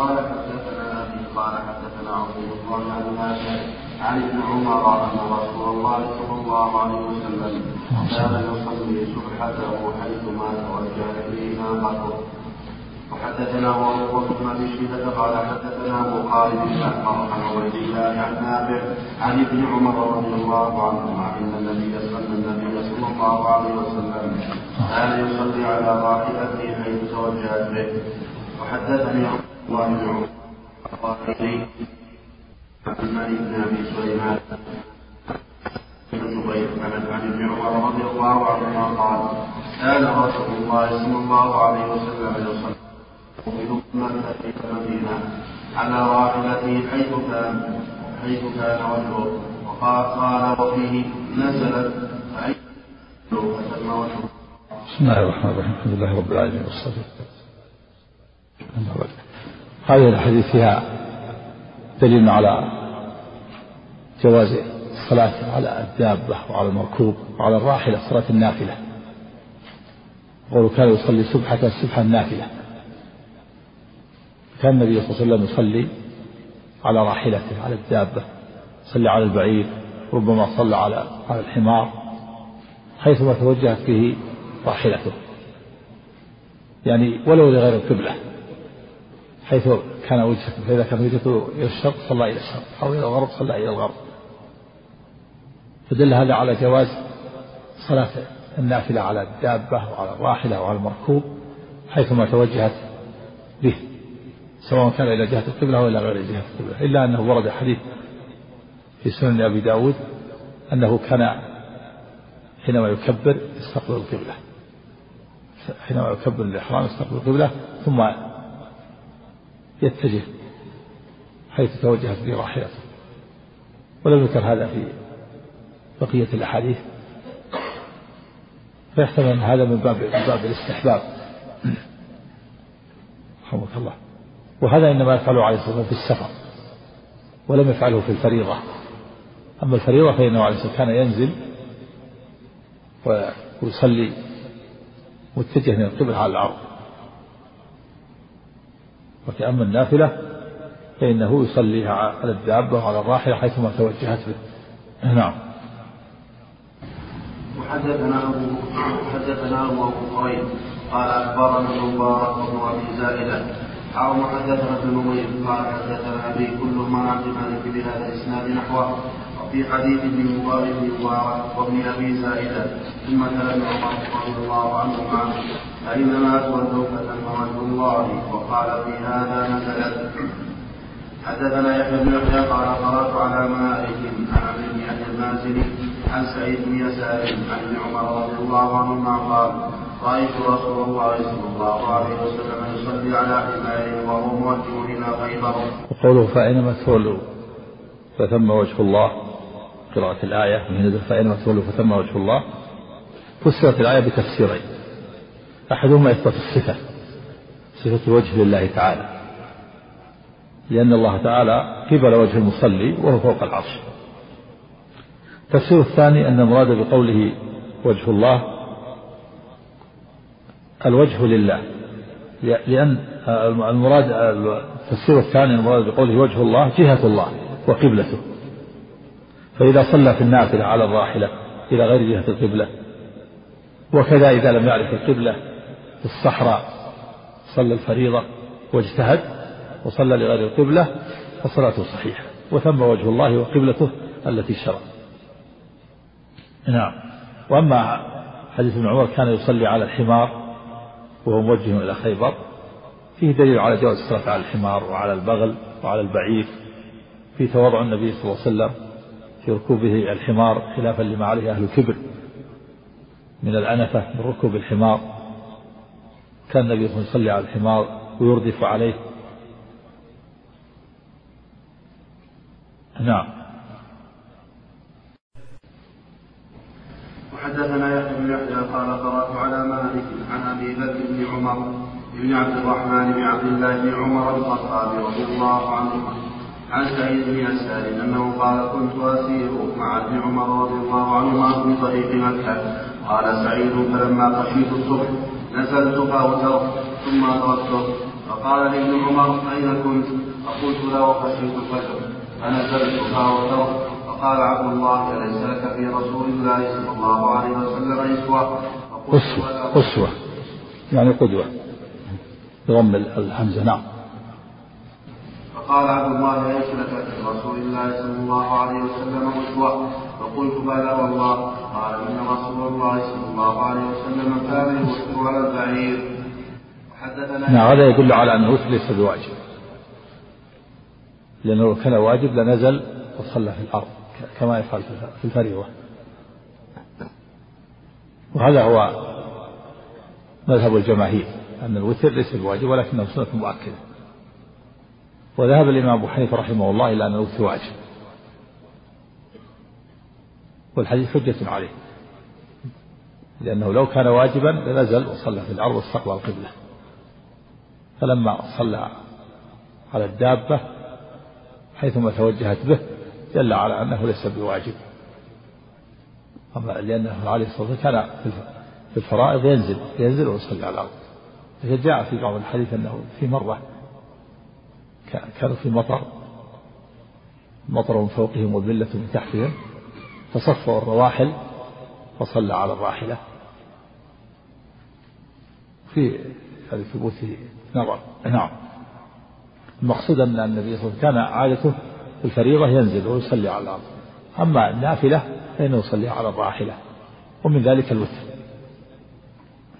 قال حدثنا أبي قال حدثنا عبد الله بن نافع عن ابن عمر أن رسول الله صلى الله عليه وسلم كان يصلي سبحته حيثما توجه اليه ناقته وحدثنا ابو بن أبي شيبة قال حدثنا ابو خالد بن أحمر عن عبيد الله عن نافع عن ابن عمر رضي الله عنهما إن النبي صلى النبي صلى الله عليه وسلم كان يصلي على راحلته حيث توجهت به. وحدثني الله الله رسول الله الله على بسم الله الرحمن الرحيم. الحمد لله رب العالمين والصلاة والسلام هذه الحديث فيها دليل على جواز الصلاة على الدابة وعلى المركوب وعلى الراحلة صلاة النافلة. قوله كان يصلي سبحة السبحة النافلة. كان النبي صلى الله عليه وسلم يصلي على راحلته على الدابة يصلي على البعير ربما صلى على على الحمار حيثما توجهت به راحلته. يعني ولو لغير القبلة. حيث كان وجهته فإذا كان وجهته إلى الشرق صلى إلى الشرق أو إلى الغرب صلى إلى الغرب. فدل هذا على جواز صلاة النافلة على الدابة وعلى الراحلة وعلى المركوب حيثما توجهت به سواء كان إلى جهة القبلة أو إلى غير جهة القبلة. إلا أنه ورد حديث في سنن أبي داود أنه كان حينما يكبر يستقبل القبلة حينما يكبر الإحرام يستقبل القبلة ثم يتجه حيث توجهت به راحلته ولم يذكر هذا في بقية الأحاديث. فيحتمل أن هذا من باب من باب الاستحباب. رحمك الله. وهذا إنما يفعله عليه الصلاة والسلام في السفر. ولم يفعله في الفريضة. أما الفريضة فإنه عليه الصلاة كان ينزل ويصلي متجه من القبلة على الأرض. وكأما النافلة فإنه يصليها على الدابة وعلى الراحلة حيثما توجهت به. نعم. وحدثنا أبو حدثنا أبو قريب قال أخبرنا المبارك بن أبي زائدة. أو حدثنا ابن نمير قال حدثنا أبي كل عبد الملك بهذا الإسناد نحوه. وفي حديث ابن مبارك مبارك وابن أبي زائدة ثم كلم عمر رضي الله عنهما فإنما تولوا فتم وجه الله. وقال في هذا نزلت حدثنا يحيى بن يحيى قال قرات على مالك عن عبد بن المازني عن سعيد بن يسار عن ابن عمر رضي الله عنهما قال رأيت رسول الله صلى الله عليه وسلم يصلي على حمار وهو موجه إلى خيبر. وقوله فأينما تولوا فثم وجه الله. قراءة الآية من نزل فأينما تولوا فثم وجه الله. فسرت الآية بتفسيرين. أحدهما إثبات الصفة صفة الوجه لله تعالى. لأن الله تعالى قبل وجه المصلي وهو فوق العرش. التفسير الثاني أن المراد بقوله وجه الله الوجه لله. لأن المراد التفسير الثاني المراد بقوله وجه الله جهة الله وقبلته. فإذا صلى في النافلة على الراحلة إلى غير جهة القبلة وكذا إذا لم يعرف القبلة في الصحراء صلى الفريضة واجتهد وصلى لغير القبلة فصلاته صحيحة وثم وجه الله وقبلته التي شرع. نعم. وأما حديث ابن عمر كان يصلي على الحمار وهو موجه إلى خيبر فيه دليل على جواز الصلاة على الحمار وعلى البغل وعلى البعير في تواضع النبي صلى الله عليه وسلم في ركوبه الحمار خلافا لما عليه أهل الكبر من الأنفة من ركوب الحمار. كان النبي صلى الله عليه وسلم يصلي على الحمار ويردف عليه. نعم. وحدثنا يحيى بن يحيى قال قرأت على مالك عن أبي بكر بن عمر بن عبد الرحمن بن عبد الله بن عمر الخطاب رضي الله عنهما. عن سعيد بن يسار إنه قال كنت أسير مع ابن عمر رضي الله عنهما في طريق مكة. قال سعيد فلما خشيت الصبح نزلت فأوترت ثم تركته فقال لي ابن عمر أين كنت؟ فقلت له خشيت الفجر. فنزلت فأوترت. فقال عبد الله أليس لك في رسول الله صلى الله عليه وسلم أسوة؟ أسوة أسوة يعني قدوة. بضم الهمزة نعم. فقال عبد الله ليس لك في رسول الله صلى الله عليه وسلم أسوة فقلت بلى والله. قال إن رسول الله صلى الله عليه وسلم كان يوسر على البعير. حدثنا نعم هذا يدل على الوتر ليس بواجب. لأنه لو كان واجب لنزل وصلى في الأرض كما يفعل في الفريضة. وهذا هو مذهب الجماهير أن الوتر ليس بواجب ولكنه سنة مؤكدة. وذهب الإمام أبو حنيفة رحمه الله إلى أن الوتر واجب والحديث حجة عليه. لأنه لو كان واجبا لنزل وصلى في الأرض واستقبل القبلة. فلما صلى على الدابة حيثما توجهت به دل على أنه ليس بواجب. أما لأنه عليه الصلاة والسلام كان في الفرائض ينزل ينزل ويصلي على الأرض. جاء في بعض الحديث أنه في مرة كانوا في مطر مطر من فوقهم والذلة من تحتهم. فصفوا الرواحل وصلى على الراحلة. في هذا ثبوت نظر. نعم. المقصود أن النبي صلى الله عليه وسلم كان عادته في الفريضة ينزل ويصلي على الأرض. أما النافلة فإنه يصلي على الراحلة. ومن ذلك الوتر.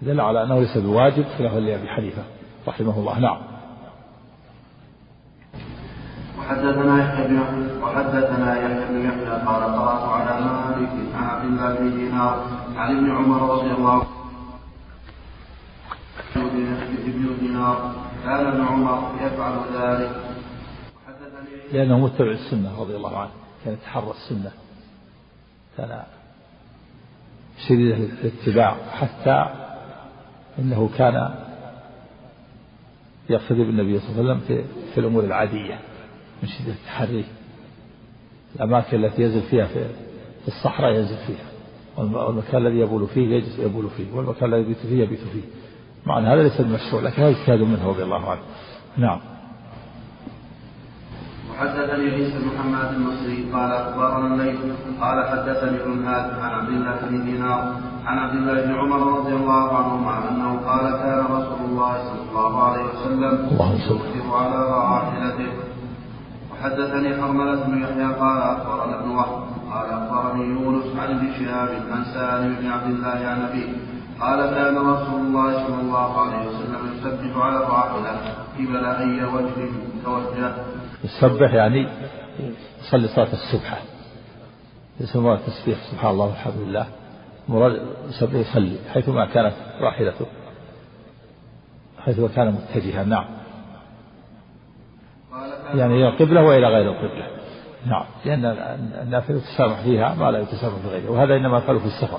دل على أنه ليس بواجب خلاف لأبي حنيفة رحمه الله. نعم. وحدثنا يحيى بن وحدثنا يحيى بن يحيى قال قرأت على مالك عن عبد الله بن دينار عن ابن عمر رضي الله عنه. ابن دينار كان ابن عمر يفعل ذلك. لأنه متبع السنة رضي الله عنه كان يتحرى السنة. كان شديد الاتباع حتى إنه كان يقتدي بالنبي صلى الله عليه وسلم في, في الأمور العادية. من شده التحري الأماكن التي ينزل فيها في, في الصحراء ينزل فيها. والمكان الذي يبول فيه يجلس يبول فيه. والمكان الذي يبيت فيه يبيت فيه. مع ان هذا ليس بمشروع لكن هذا اجتهاد منه رضي الله عنه. نعم. حدثني عيسى بن محمد المصري قال أخبرنا الليل قال حدثني ابن هاد عن عبد الله بن دينار عن عبد الله بن عمر رضي الله عنهما أنه قال كان رسول الله صلى الله عليه وسلم يكتب على راحلته. وحدثني حرملة بن يحيى قال أخبرنا ابن وهب. قال أخبرني يونس عن ابن شهاب عن سالم بن عبد الله عن أبيه. قال كان رسول الله صلى الله عليه وسلم يسبح على الراحلة قبل اي وجه توجه. يسبح يعني يصلي صلاة السبحة يسمى التسبيح سبحان الله والحمد لله. مراد يصلي حيثما كانت راحلته. حيثما كان متجها نعم. يعني إلى القبلة وإلى غير القبلة. نعم. لأن النافلة يتسامح فيها ما لا يتسامح في غيره وهذا إنما يفعله في السفر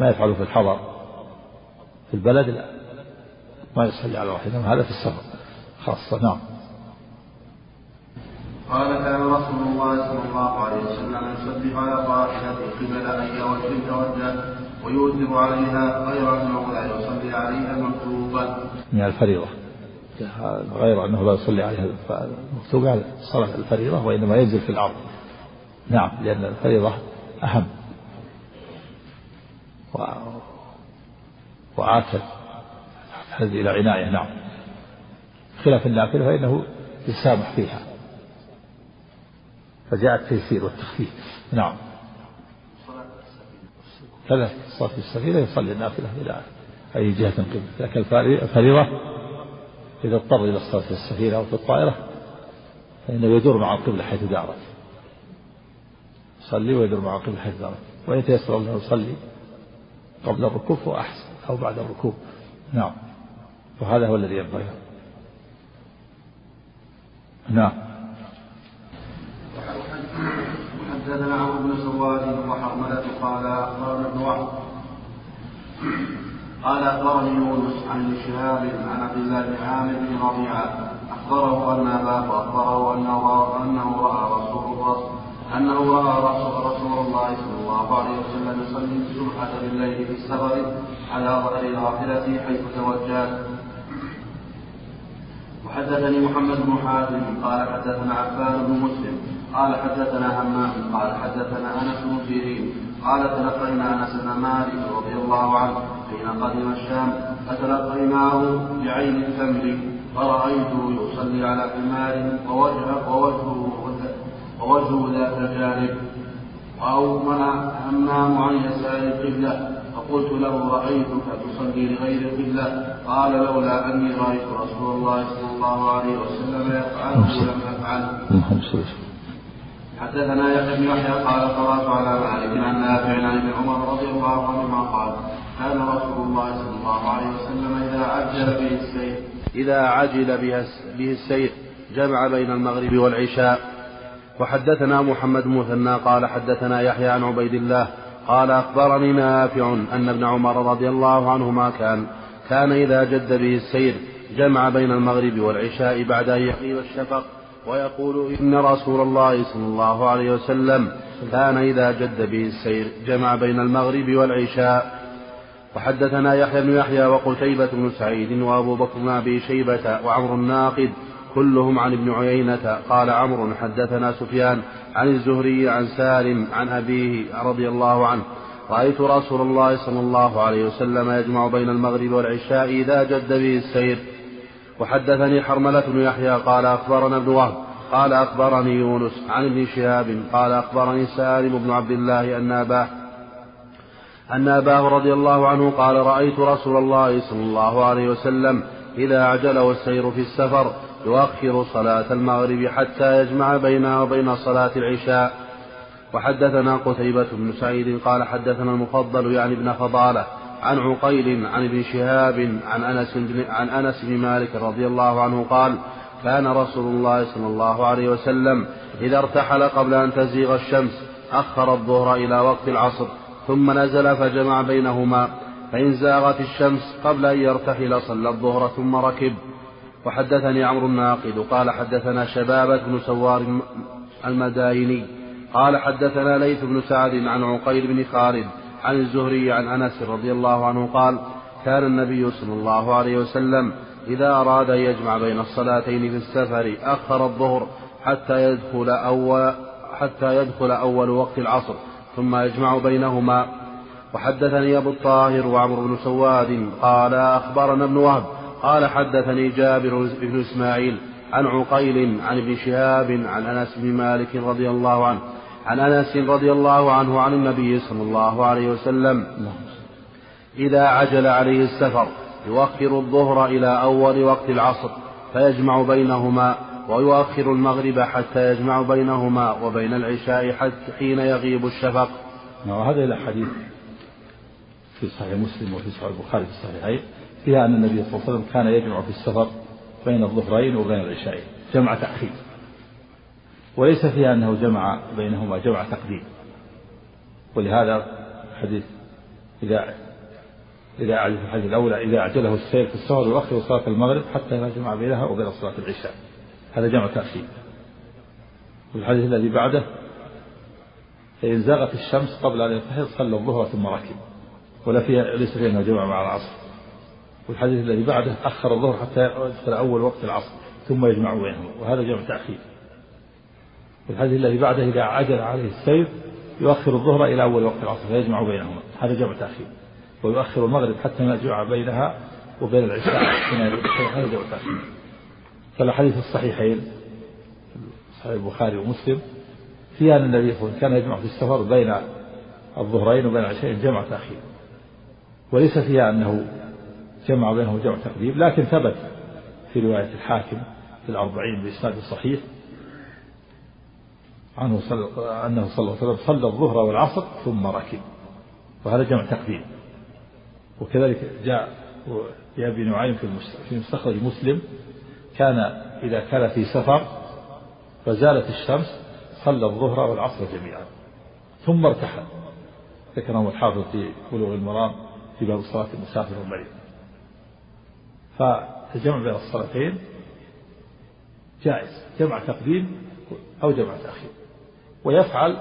ما يفعله في الحضر. في البلد لا. ما يصلي على راحلته هذا في السفر خاصة. نعم. قال كان رسول الله صلى الله عليه وسلم يسبح على الراحلة قبل أي وجه توجه ويوتر عليها غير أنه لا يصلي عليها مكتوبا. من الفريضة. غير أنه لا يصلي عليها مكتوبة على صلاة الفريضة وإنما ينزل في الأرض. نعم لأن الفريضة أهم. و... وآكل هذه إلى عناية نعم. خلاف النافلة فإنه يسامح فيها. فجاء التيسير والتخفيف نعم كذا صلاة في السفينة يصلي النافلة إلى أي جهة قبل لكن الفريضة إذا اضطر إلى الصلاة في السفينة أو في الطائرة فإنه يدور مع القبلة حيث دارت. يصلي ويدور مع القبلة حيث دارت. وإن تيسر له يصلي قبل الركوب وأحسن أو بعد الركوب. نعم. وهذا هو الذي ينبغي. نعم. حدثنا عمرو بن سواد وحرملة قال اخبرنا ابن وهب قال أخبرني يونس عن شهاب عن عبد الله بن عامر بن ربيعة. أخبره أن أباه اخبره انه أنه رأى رسول الله أنه رأى رسول, رسول الله صلى الله عليه وسلم يصلي السبحه بالليل في السفر على ظهر راحلته حيث توجهت وحدثني محمد بن حاتم قال حدثنا عفان بن مسلم قال حدثنا همام قال حدثنا أنس بن سيرين قال تلقينا أنس بن مالك رضي الله عنه. حين قدم الشام فتلقي معه بعين التمر فرأيته يصلي على حمار ووجهه ووجهه ووجهه ذات الجانب وأومن همام عن يسار القبلة فقلت له رأيتك تصلي لغير القبلة؟ قال لولا أني رأيت رسول الله صلى الله عليه وسلم يفعله لم أفعله. حدثنا يحيى بن يحيى قال قرأت على مالك عن نافع عن ابن عمر رضي الله عنهما قال كان رسول الله صلى الله عليه وسلم إذا عجل به السير إذا عجل به السير جمع بين المغرب والعشاء. وحدثنا محمد مثنى قال حدثنا يحيى عن عبيد الله قال أخبرني نافع أن ابن عمر رضي الله عنهما كان كان إذا جد به السير جمع بين المغرب والعشاء بعد أن يغيب الشفق ويقول إن رسول الله صلى الله عليه وسلم كان إذا جد به السير جمع بين المغرب والعشاء. وحدثنا يحيى بن يحيى وقتيبة بن سعيد وأبو بكر بن أبي شيبة وعمر الناقد كلهم عن ابن عيينة قال عمرو حدثنا سفيان عن الزهري عن سالم عن أبيه رضي الله عنه. رأيت رسول الله صلى الله عليه وسلم يجمع بين المغرب والعشاء إذا جد به السير. وحدثني حرملة بن يحيى قال أخبرنا ابن وهب. قال أخبرني يونس عن ابن شهاب. قال أخبرني سالم بن عبد الله أن أباه أن أباه رضي الله عنه قال رأيت رسول الله صلى الله عليه وسلم إذا عجله السير في السفر يؤخر صلاة المغرب حتى يجمع بينها وبين صلاة العشاء. وحدثنا قتيبة بن سعيد قال حدثنا المفضل يعني ابن فضالة عن عقيل عن ابن شهاب عن أنس بن عن أنس بن مالك رضي الله عنه قال كان رسول الله صلى الله عليه وسلم إذا ارتحل قبل أن تزيغ الشمس أخر الظهر إلى وقت العصر. ثم نزل فجمع بينهما فإن زاغت الشمس قبل أن يرتحل صلى الظهر ثم ركب. وحدثني عمرو الناقد قال حدثنا شبابة بن سوار المدايني قال حدثنا ليث بن سعد عن عقيل بن خالد عن الزهري عن أنس رضي الله عنه قال كان النبي صلى الله عليه وسلم إذا أراد أن يجمع بين الصلاتين في السفر أخر الظهر حتى يدخل اول حتى يدخل أول وقت العصر. ثم يجمع بينهما. وحدثني أبو الطاهر وعمرو بن سواد قال أخبرنا ابن وهب قال حدثني جابر بن إسماعيل عن عقيل عن ابن شهاب عن أنس بن مالك رضي الله عنه عن أنس رضي الله عنه عن النبي صلى الله عليه وسلم. إذا عجل عليه السفر يؤخر الظهر إلى أول وقت العصر فيجمع بينهما. ويؤخر المغرب حتى يجمع بينهما وبين العشاء حتى حين يغيب الشفق. وهذه الاحاديث في صحيح مسلم وفي صحيح البخاري في الصحيحين فيها أن النبي صلى الله عليه وسلم كان يجمع في السفر بين الظهرين وبين العشاءين جمع تأخير. وليس فيها أنه جمع بينهما جمع تقديم. ولهذا حديث إذا إذا الحديث الأولى إذا أعجله السير في السفر يؤخر صلاة المغرب حتى لا جمع بينها وبين صلاة العشاء. هذا جمع تأخير والحديث الذي بعده فإن زاغت الشمس قبل أن يرتحل صلى الظهر ثم ركب ولا فيها ليس فيها جمع مع العصر. والحديث الذي بعده أخر الظهر حتى يدخل أول وقت العصر ثم يجمع بينهما وهذا جمع تأخير. الحديث الذي بعده إذا عجل عليه السير يؤخر الظهر إلى أول وقت العصر فيجمع بينهما. هذا جمع تأخير. ويؤخر المغرب حتى يجمع بينها وبين العشاء. هذا جمع تأخير. فالأحاديث الصحيحين صحيح البخاري ومسلم فيها أن النبي صلى الله عليه وسلم كان يجمع في السفر بين الظهرين وبين العشاء جمع تأخير. وليس فيها أنه جمع بينه جمع تقديم لكن ثبت في رواية الحاكم في الأربعين بإسناد صحيح عنه صل... أنه صلى الله عليه وسلم صلى الظهر والعصر ثم ركب وهذا جمع تقديم. وكذلك جاء يا ابن نعيم في في مستخرج مسلم كان إذا كان في سفر فزالت الشمس صلى الظهر والعصر جميعا ثم ارتحل. ذكره الحافظ في بلوغ المرام في باب صلاة المسافر والمريض. فالجمع بين الصلاتين جائز جمع تقديم أو جمع تأخير. ويفعل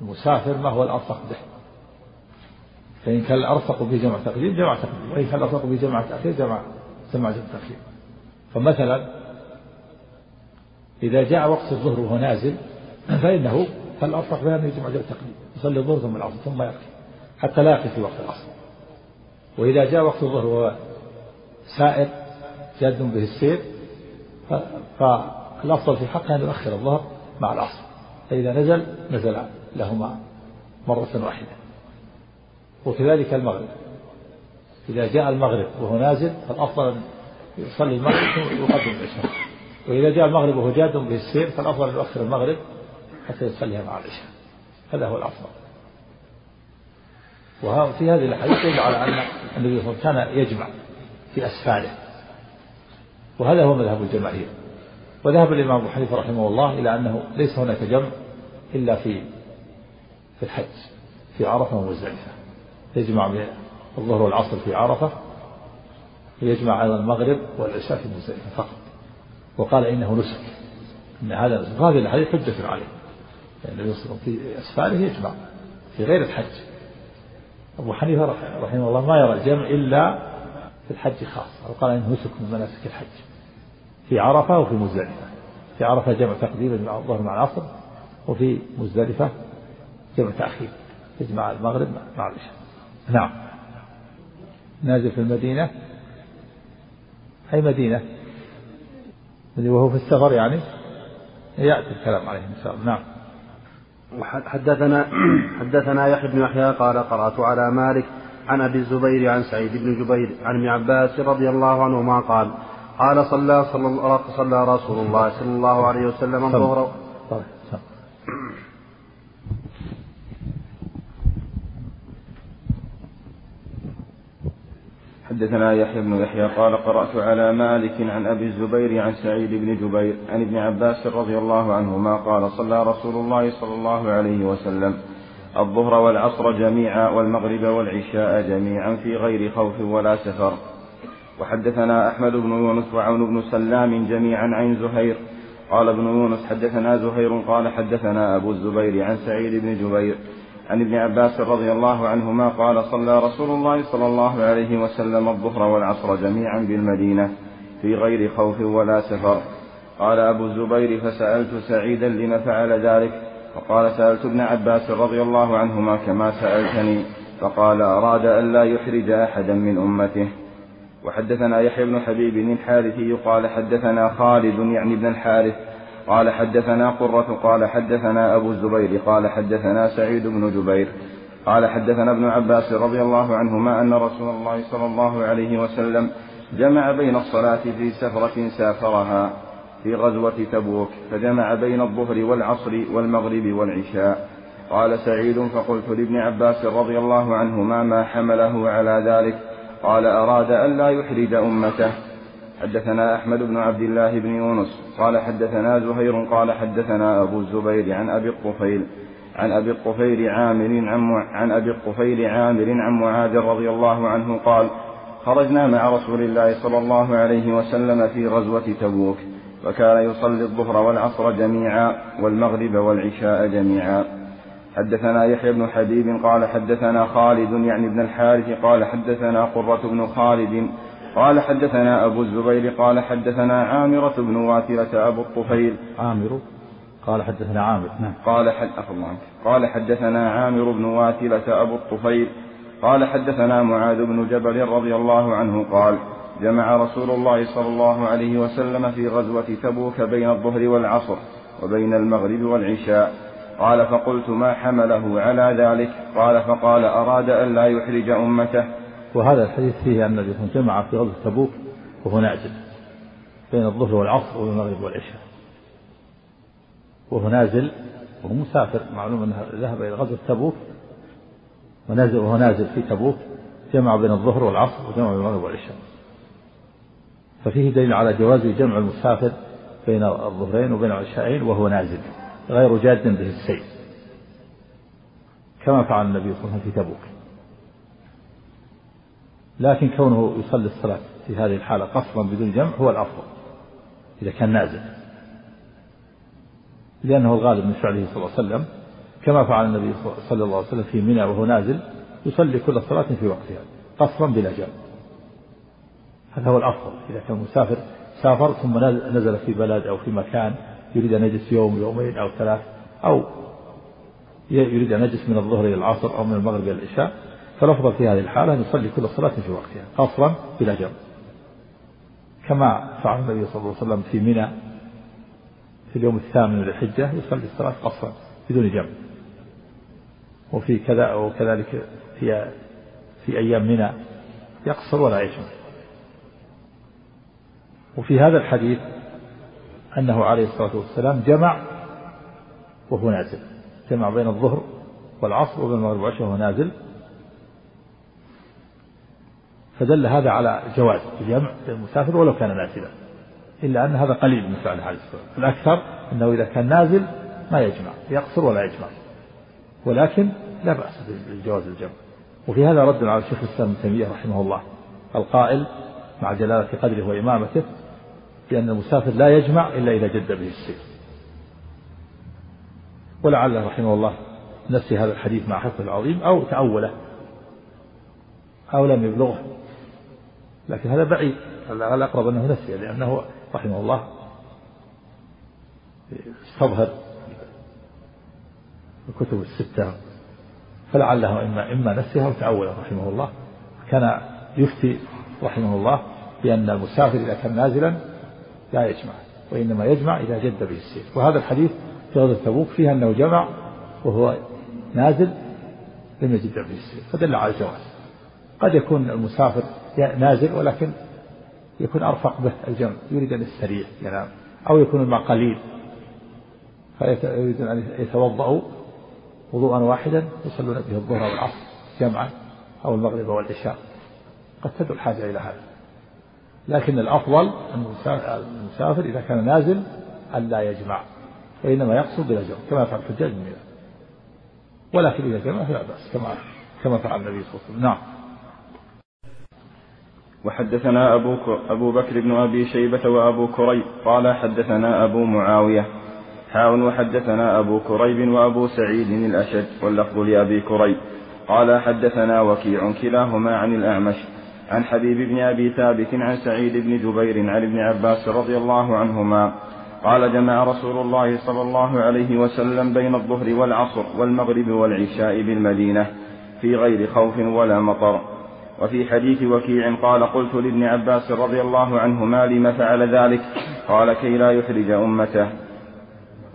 المسافر ما هو الألصق به. فإن كان الأرفق به جمع تقديم جمع تقديم وإن كان الأرفق به جمع تأخير جمع جمع جمع تأخير. فمثلا إذا جاء وقت الظهر وهو نازل فإنه فالأرفق بها أنه يجمع جمع تقديم يصلي الظهر ثم العصر ثم يقضي حتى لا يقف في وقت العصر. وإذا جاء وقت الظهر وهو سائر جاد به السير فالأفضل في حقه أن يؤخر الظهر مع العصر. فإذا نزل نزل لهما مرة واحدة. وكذلك المغرب. إذا جاء المغرب وهو نازل فالأفضل أن يصلي المغرب ويقدم العشاء. وإذا جاء المغرب وهو جاد به السير فالأفضل أن يؤخر المغرب حتى يصليها مع العشاء. هذا هو الأفضل. وفي هذه الحديث يدل على أن النبي صلى الله عليه وسلم كان يجمع في أسفاره وهذا هو مذهب الجماهير. وذهب الإمام أبو حنيفة رحمه الله إلى أنه ليس هناك جمع إلا في في الحج في عرفة ومزدلفة. يجمع الظهر والعصر في عرفة ويجمع أيضا المغرب والعشاء في مزدلفة فقط. وقال إنه نسك إن هذا نسك. هذه الحديث حجة عليه. يعني النبي صلى الله عليه وسلم في أسفاره يجمع في غير الحج. أبو حنيفة رحمه الله ما يرى الجمع إلا في الحج خاصة وقال إنه نسك من مناسك الحج. في عرفة وفي مزدلفة. في عرفة جمع تقديم الظهر مع العصر وفي مزدلفة جمع تأخير. يجمع المغرب مع العشاء. نعم. نازل في المدينة. أي مدينة؟ وهو في السفر يعني. يأتي الكلام عليه إن شاء الله. نعم. حدثنا حدثنا يحيى بن يحيى قال قرأت على مالك عن أبي الزبير عن سعيد بن جبير عن ابن عباس رضي الله عنهما قال قال صلى صلى, صلى رسول الله صلى الله عليه وسلم الظهر حدثنا يحيى بن يحيى قال قرأت على مالك عن أبي الزبير عن سعيد بن جبير عن ابن عباس رضي الله عنهما قال صلى رسول الله صلى الله عليه وسلم الظهر والعصر جميعا والمغرب والعشاء جميعا في غير خوف ولا سفر. وحدثنا أحمد بن يونس وعون بن سلام جميعا عن زهير. قال ابن يونس حدثنا زهير قال حدثنا أبو الزبير عن سعيد بن جبير. عن ابن عباس رضي الله عنهما قال صلى رسول الله صلى الله عليه وسلم الظهر والعصر جميعا بالمدينة في غير خوف ولا سفر. قال أبو الزبير فسألت سعيدا لم فعل ذلك فقال سألت ابن عباس رضي الله عنهما كما سألتني فقال أراد أن لا يحرج أحدا من أمته. وحدثنا يحيى بن حبيب الحارثي قال حدثنا خالد يعني ابن الحارث قال حدثنا قرة قال حدثنا أبو الزبير قال حدثنا سعيد بن جبير قال حدثنا ابن عباس رضي الله عنهما أن رسول الله صلى الله عليه وسلم جمع بين الصلاة في سفرة سافرها في غزوة تبوك فجمع بين الظهر والعصر والمغرب والعشاء. قال سعيد فقلت لابن عباس رضي الله عنهما ما حمله على ذلك؟ قال أراد أن لا يحرج أمته. حدثنا أحمد بن عبد الله بن يونس قال حدثنا زهير قال حدثنا أبو الزبير عن أبي الطفيل عن أبي الطفيل عامر عن, عن أبي الطفيل عامر عن معاذ رضي الله عنه قال خرجنا مع رسول الله صلى الله عليه وسلم في غزوة تبوك وكان يصلي الظهر والعصر جميعا والمغرب والعشاء جميعا. حدثنا يحيى بن حبيب قال حدثنا خالد يعني ابن الحارث قال حدثنا قرة بن خالد قال حدثنا أبو الزبير قال حدثنا عامرة بن واثرة أبو الطفيل. عامر؟ قال حدثنا عامر نعم. قال حد الله قال حدثنا عامر بن واثرة أبو الطفيل. قال حدثنا معاذ بن جبل رضي الله عنه قال جمع رسول الله صلى الله عليه وسلم في غزوة تبوك بين الظهر والعصر وبين المغرب والعشاء. قال فقلت ما حمله على ذلك؟ قال فقال أراد أن لا يحرج أمته. وهذا الحديث فيه أن النبي جمع في غزوة تبوك وهو نازل بين الظهر والعصر والمغرب والعشاء. وهو نازل وهو مسافر. معلوم أنه ذهب إلى غزوة تبوك ونازل وهو نازل في تبوك. جمع بين الظهر والعصر وجمع بين المغرب والعشاء. ففيه دليل على جواز جمع المسافر بين الظهرين وبين العشاءين وهو نازل غير جاد به السير كما فعل النبي صلى الله عليه وسلم في تبوك. لكن كونه يصلي الصلاة في هذه الحالة قصرا بدون جمع هو الأفضل إذا كان نازل. لأنه الغالب من فعله صلى الله عليه وسلم كما فعل النبي صلى الله عليه وسلم في منى وهو نازل يصلي كل صلاة في وقتها قصرا بلا جمع. هذا هو الأفضل إذا كان مسافر سافر ثم نزل في بلد أو في مكان يريد أن يجلس يوم يومين أو ثلاث أو يريد أن يجلس من الظهر إلى العصر أو من المغرب إلى العشاء فالأفضل في هذه الحالة أن يصلي كل صلاة في وقتها قصرا بلا جمع كما فعل النبي صلى الله عليه وسلم في منى في اليوم الثامن من الحجة يصلي الصلاة قصرا بدون جمع وفي كذا وكذلك في في أيام منى يقصر ولا يجمع وفي هذا الحديث أنه عليه الصلاة والسلام جمع وهو نازل. جمع بين الظهر والعصر وبين المغرب والعشاء وهو نازل. فدل هذا على جواز الجمع للمسافر ولو كان نازلا إلا أن هذا قليل من فعل عليه الصلاة الأكثر أنه إذا كان نازل ما يجمع يقصر ولا يجمع ولكن لا بأس بجواز الجمع. وفي هذا رد على الشيخ الإسلام ابن تيمية رحمه الله القائل مع جلالة قدره وإمامته بأن المسافر لا يجمع إلا إذا جد به السير. ولعله رحمه الله نسي هذا الحديث مع حفظه العظيم أو تأوله أو لم يبلغه. لكن هذا بعيد الأقرب أنه نسي لأنه رحمه الله استظهر الكتب الستة فلعله إما إما نسيها وتأوله رحمه الله. كان يفتي رحمه الله بأن المسافر إذا كان نازلا لا يجمع وإنما يجمع إذا جد به السير وهذا الحديث في غزوة تبوك فيه أنه جمع وهو نازل لم يجد به السير فدل على الجواز. قد يكون المسافر نازل ولكن يكون أرفق به الجمع يريد أن يستريح ينام أو يكون الماء قليل فيريد أن يتوضأوا وضوءا واحدا يصلون به الظهر والعصر جمعا أو المغرب والعشاء. قد تدعو الحاجة إلى هذا. لكن الأفضل المسافر إذا كان نازل أن لا يجمع وإنما يقصد بلا جمع كما يفعل الحجاج من ولكن إذا جمع فلا بأس كما كما فعل النبي صلى الله عليه وسلم. نعم. وحدثنا أبو, أبو بكر بن أبي شيبة وأبو كريب قال حدثنا أبو معاوية. حاء وحدثنا أبو كريب وأبو سعيد الأشج واللفظ لأبي كريب. قال حدثنا وكيع كلاهما عن الأعمش. عن حبيب بن أبي ثابت عن سعيد بن جبير عن ابن عباس رضي الله عنهما. قال جمع رسول الله صلى الله عليه وسلم بين الظهر والعصر والمغرب والعشاء بالمدينة في غير خوف ولا مطر. وفي حديث وكيع قال قلت لابن عباس رضي الله عنهما لم فعل ذلك؟ قال كي لا يحرج أمته.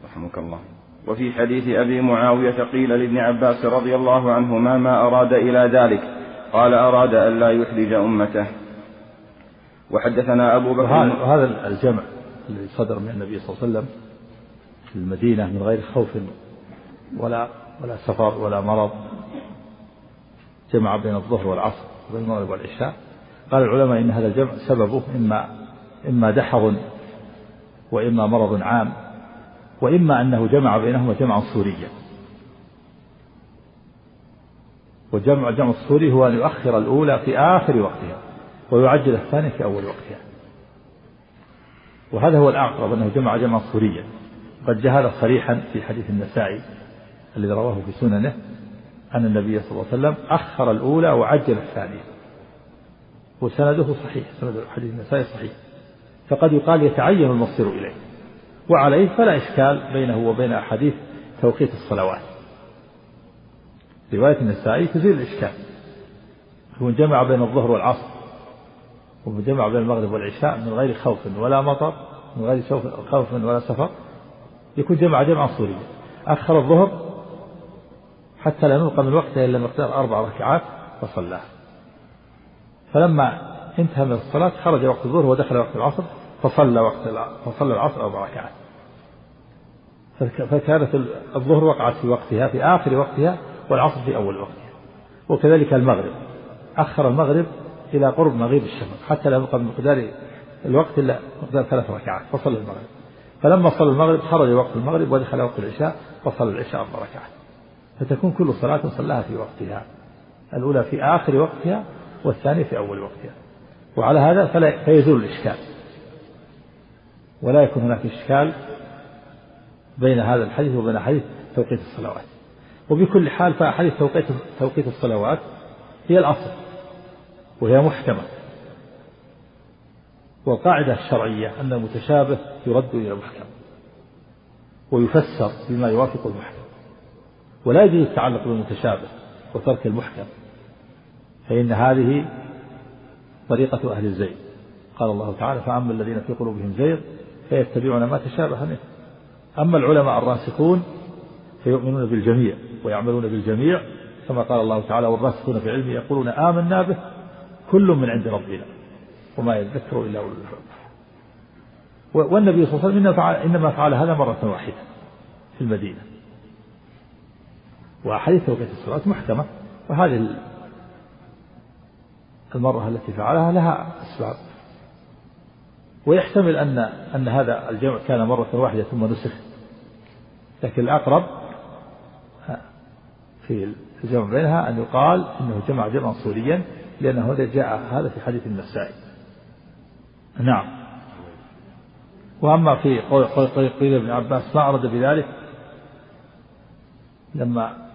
رحمك الله. وفي حديث أبي معاوية قيل لابن عباس رضي الله عنهما ما أراد إلى ذلك؟ قال أراد أن لا يحرج أمته. وحدثنا أبو بكر. وهذا الجمع الذي صدر من النبي صلى الله عليه وسلم في المدينة من غير خوف ولا ولا سفر ولا مرض. جمع بين الظهر والعصر. وبين المغرب والعشاء. قال العلماء إن هذا الجمع سببه إما إما دحر وإما مرض عام وإما أنه جمع بينهما جمعا صوريا وجمع الجمع الصوري هو أن يؤخر الأولى في آخر وقتها ويعجل الثانية في أول وقتها. وهذا هو الأقرب أنه جمع جمعا صوريا قد هذا صريحا في حديث النسائي الذي رواه في سننه أن النبي صلى الله عليه وسلم أخر الأولى وعجل الثانية. وسنده صحيح سند حديث النسائي صحيح. فقد يقال يتعين المصير إليه. وعليه فلا إشكال بينه وبين أحاديث توقيت الصلوات. رواية النسائي تزيل الإشكال. هو جمع بين الظهر والعصر. وجمع بين المغرب والعشاء من غير خوف ولا مطر من غير خوف ولا سفر. يكون جمع جمعا صوريا. أخر الظهر حتى لا نلقى من وقتها إلا مقدار أربع ركعات فصلاه فلما انتهى من الصلاة خرج وقت الظهر ودخل وقت العصر فصلى وقت فصلى العصر أربع ركعات. فكانت الظهر وقعت في وقتها في آخر وقتها والعصر في أول وقتها. وكذلك المغرب. أخر المغرب إلى قرب مغيب الشفق حتى لا يبقى من مقدار الوقت إلا مقدار ثلاث ركعات. فصلى المغرب. فلما صلى المغرب خرج وقت المغرب ودخل وقت العشاء فصلى العشاء أربع ركعات. فتكون كل صلاة صلاها في وقتها. الأولى في آخر وقتها والثانية في أول وقتها. وعلى هذا فلا فيزول الإشكال. ولا يكون هناك إشكال بين هذا الحديث وبين حديث توقيت الصلوات. وبكل حال فأحاديث توقيت توقيت الصلوات هي الأصل وهي محكمة. والقاعدة الشرعية أن المتشابه يرد إلى المحكم ويفسر بما يوافق المحكم ولا يجوز التعلق بالمتشابه وترك المحكم فإن هذه طريقة أهل الزيغ قال الله تعالى فأما الذين في قلوبهم زيغ فيتبعون ما تشابه منه. أما العلماء الراسخون فيؤمنون بالجميع ويعملون بالجميع كما قال الله تعالى والراسخون في علمه يقولون آمنا به كل من عند ربنا وما يذكر إلا أولو الألباب والنبي صلى الله عليه وسلم إنما فعل هذا مرة واحدة في المدينة. وأحاديث توقيت الصلاة محكمة وهذه المرة التي فعلها لها أسباب. ويحتمل أن أن هذا الجمع كان مرة واحدة ثم نسخ. لكن الأقرب في الجمع بينها أن يقال إنه جمع جمعا صوريا لأنه جاء هذا في حديث النسائي. نعم. وأما في قول قيل ابن عباس ما أرد بذلك لما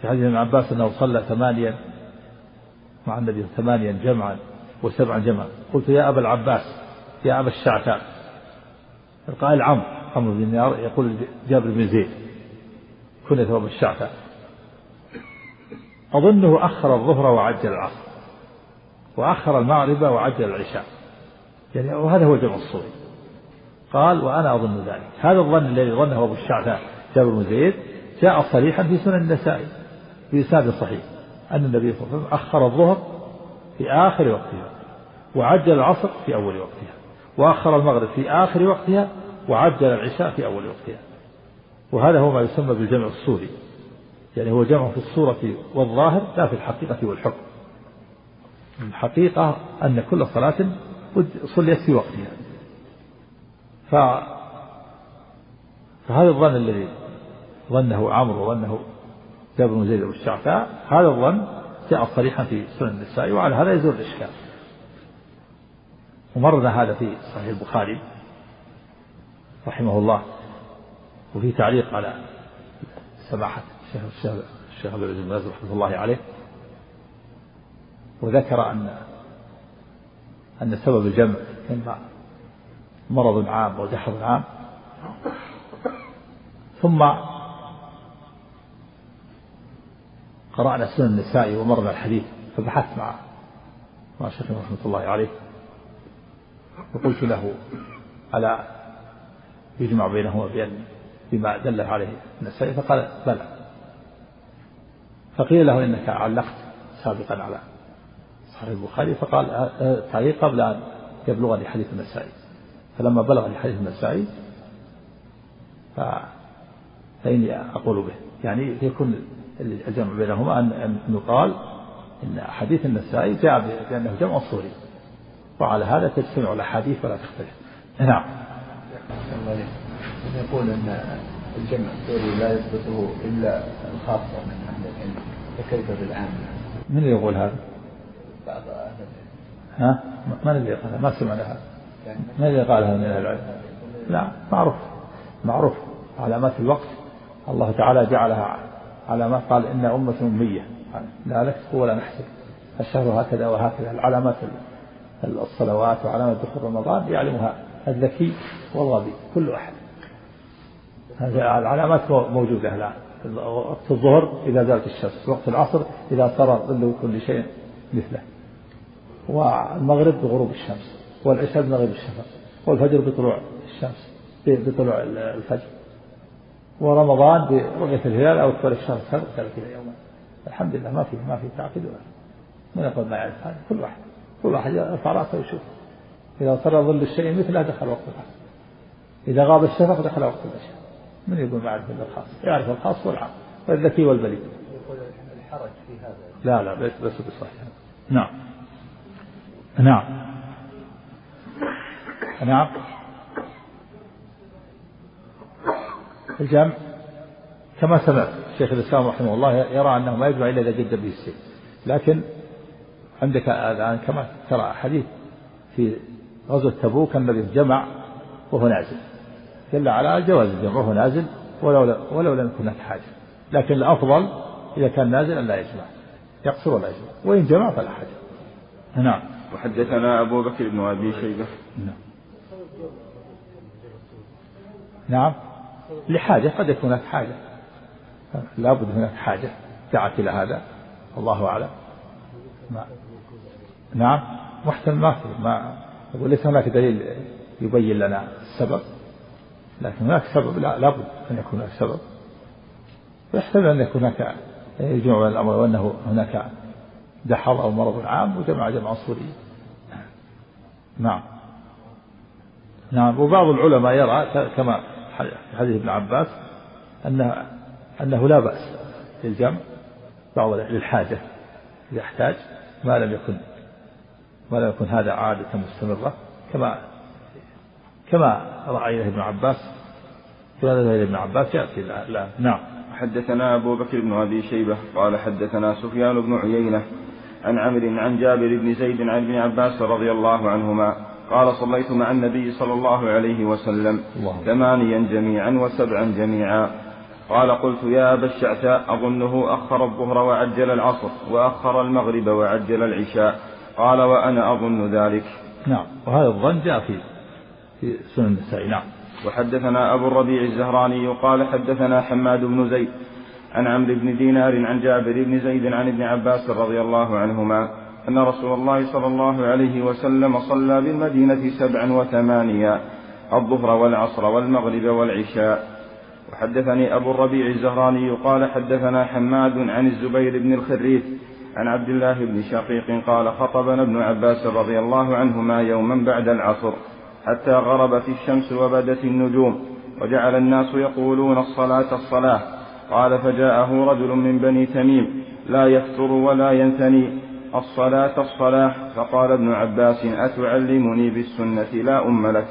في حديث ابن عباس أنه صلى ثمانيا مع النبي ثمانيا جمعا وسبعا جمعا. قلت يا أبا العباس يا أبا الشعثاء. القائل عمرو عمرو بن دينار يقول جابر بن زيد كنية أبا الشعثاء. أظنه أخر الظهر وعجل العصر وأخر المغرب وعجل العشاء. يعني وهذا هو جمع الصوري قال وأنا أظن ذلك. هذا الظن الذي ظنه أبو الشعثاء جابر بن زيد جاء صريحا في سنن النسائي. بإسناد صحيح أن النبي صلى الله عليه وسلم أخر الظهر في آخر وقتها وعجل العصر في أول وقتها وأخر المغرب في آخر وقتها وعجل العشاء في أول وقتها. وهذا هو ما يسمى بالجمع الصوري يعني هو جمع في الصورة والظاهر لا في الحقيقة والحكم. الحقيقة أن كل صلاة صليت في وقتها. ف فهذا الظن الذي ظنه عمرو وظنه جابر بن زيد الشعثاء هذا الظن جاء صريحا في سنن النسائي وعلى هذا يزول الإشكال. ومرنا هذا في صحيح البخاري رحمه الله وفي تعليق على سماحة الشيخ الشيخ عبد العزيز بن رحمة الله عليه. وذكر أن أن سبب الجمع إما مرض عام وجحظ عام. ثم قرأنا سنن النسائي ومرنا الحديث فبحثت مع مع شيخنا رحمة الله عليه. وقلت له ألا يجمع بينهما بأن بما دل عليه النسائي؟ فقال بلى. فقيل له إنك علقت سابقا على صحيح البخاري. فقال تعليق قبل أن يبلغني حديث النسائي. فلما بلغني حديث النسائي ف... فإني أقول به. يعني يكون الجمع بينهما أن يقال إن حديث النسائي جاء بأنه جمع صوري وعلى هذا تجتمع الأحاديث ولا تختلف نعم يقول أن الجمع السوري لا يثبته إلا الخاصة من أهل العلم فكيف بالعامة؟ من اللي يقول هذا؟ بعض أهل العلم ها؟ من اللي قال ما سمعنا هذا؟ من اللي قال هذا من أهل العلم؟ لا معروف معروف علامات الوقت الله تعالى جعلها علامات قال إن أمة أمية. لا نكتب ولا نحسب. الشهر هكذا وهكذا. العلامات الصلوات وعلامات دخول رمضان يعلمها الذكي والغبي كل أحد. العلامات موجودة الآن. وقت الظهر إذا زالت الشمس وقت العصر إذا صار ظل كل شيء مثله. والمغرب بغروب الشمس والعشاء بمغرب الشفق والفجر بطلوع الشمس بطلوع الفجر. ورمضان برؤية الهلال أو اكبر الشهر سبع ثلاثين يوما الحمد لله ما في ما في تعقيد ولا من يقول ما يعرف هذا؟ كل واحد كل واحد يرفع راسه ويشوف. إذا صار ظل الشيء مثله دخل وقت العصر إذا غاب الشفق دخل وقت العشاء من يقول ما يعرف إلا الخاص؟ يعرف الخاص والعام والذكي والبليد. يقول الحرج في هذا. لا لا بس بس بصحيح. نعم. نعم. نعم. الجمع كما سمعت شيخ الإسلام رحمه الله يرى أنه ما يجمع إلا إذا جد به السيف. لكن عندك الآن كما ترى حديث في غزوة تبوك الذي جمع وهو نازل. دل على جواز الجمع وهو نازل ولو ولو لم يكن هناك حاجة. لكن الأفضل إذا كان نازل أن لا يجمع. يقصر ولا يجمع. وإن جمع فلا حاجة. نعم. وحدثنا أبو بكر بن أبي شيبة. نعم نعم. لحاجة قد يكون هناك حاجة. لابد هناك حاجة دعت إلى هذا. الله أعلم. ما. نعم. محتمل ما في ما يقول ليس هناك دليل يبين لنا السبب. لكن هناك سبب لا لابد أن يكون هناك سبب. ويحتمل أن يكون هناك يجمع بين الأمر وأنه هناك دحر أو مرض عام وجمع جمع صوري. نعم. نعم. وبعض العلماء يرى كما حديث ابن عباس أنه أنه لا بأس للجمع بعض للحاجة إذا احتاج ما لم يكن ما لم يكن هذا عادة مستمرة كما كما رأى ابن عباس كما إلى ابن عباس يأتي لا, لا. نعم. حدثنا أبو بكر بن أبي شيبة قال حدثنا سفيان بن عيينة عن عمرو عن جابر بن زيد عن ابن عباس رضي الله عنهما قال صليت مع النبي صلى الله عليه وسلم ثمانيا جميعا وسبعا جميعا. قال قلت يا أبا الشعثاء أظنه أخر الظهر وعجل العصر وأخر المغرب وعجل العشاء. قال وأنا أظن ذلك. نعم. وهذا الظن جاء في في سنن النسائي. نعم. وحدثنا أبو الربيع الزهراني قال حدثنا حماد بن زيد عن عمرو بن دينار عن جابر بن زيد عن ابن عباس رضي الله عنهما. أن رسول الله صلى الله عليه وسلم صلى بالمدينة سبعا وثمانيا الظهر والعصر والمغرب والعشاء. وحدثني أبو الربيع الزهراني قال حدثنا حماد عن الزبير بن الخريف عن عبد الله بن شقيق قال خطبنا ابن عباس رضي الله عنهما يوما بعد العصر حتى غربت الشمس وبدت النجوم وجعل الناس يقولون الصلاة الصلاة. قال فجاءه رجل من بني تميم لا يفتر ولا ينثني. الصلاة الصلاة فقال ابن عباس أتعلمني بالسنة لا أم لك.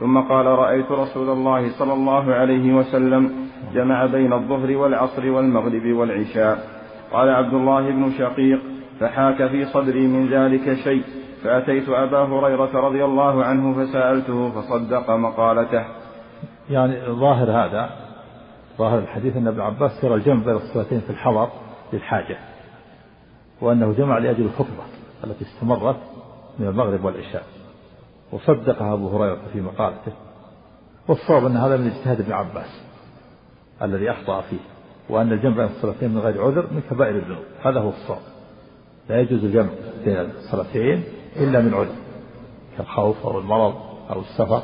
ثم قال رأيت رسول الله صلى الله عليه وسلم جمع بين الظهر والعصر والمغرب والعشاء. قال عبد الله بن شقيق فحاك في صدري من ذلك شيء. فأتيت أبا هريرة رضي الله عنه فسألته فصدق مقالته. يعني ظاهر هذا ظاهر الحديث أن ابن عباس ترى الجمع بين الصلاتين في الحضر للحاجة. وأنه جمع لأجل الخطبة التي استمرت من المغرب والعشاء. وصدقها أبو هريرة في مقالته. والصواب أن هذا من اجتهاد ابن عباس الذي أخطأ فيه وأن الجمع بين الصلاتين من غير عذر من كبائر الذنوب. هذا هو الصواب. لا يجوز الجمع بين الصلاتين إلا من عذر كالخوف أو المرض أو السفر.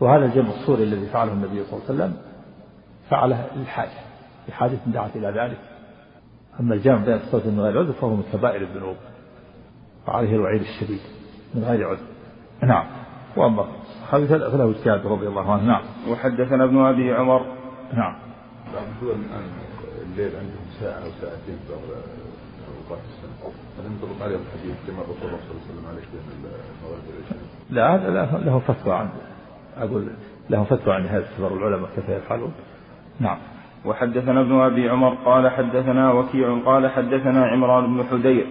وهذا الجمع الصوري الذي فعله النبي صلى الله عليه وسلم فعله للحاجة لحاجة دعت إلى ذلك. أما الجمع بين الصلاتين من غير عذر فهو من كبائر الذنوب وعليه الوعيد الشديد من غير عذر. نعم. وأما هذا فله اجتهاد رضي الله عنه. نعم. وحدثنا ابن أبي عمر. نعم. بعض الدول الآن الليل عندهم ساعة أو ساعتين في بعض أوقات السنة هل ينطبق عليهم الحديث كما الرسول صلى الله عليه وسلم عليه بين المغرب والعشاء؟ لا هذا له فتوى عن أقول له فتوى عن هذا كبار العلماء كيف يفعلون. نعم. وحدثنا ابن أبي عمر قال حدثنا وكيع قال حدثنا عمران بن حدير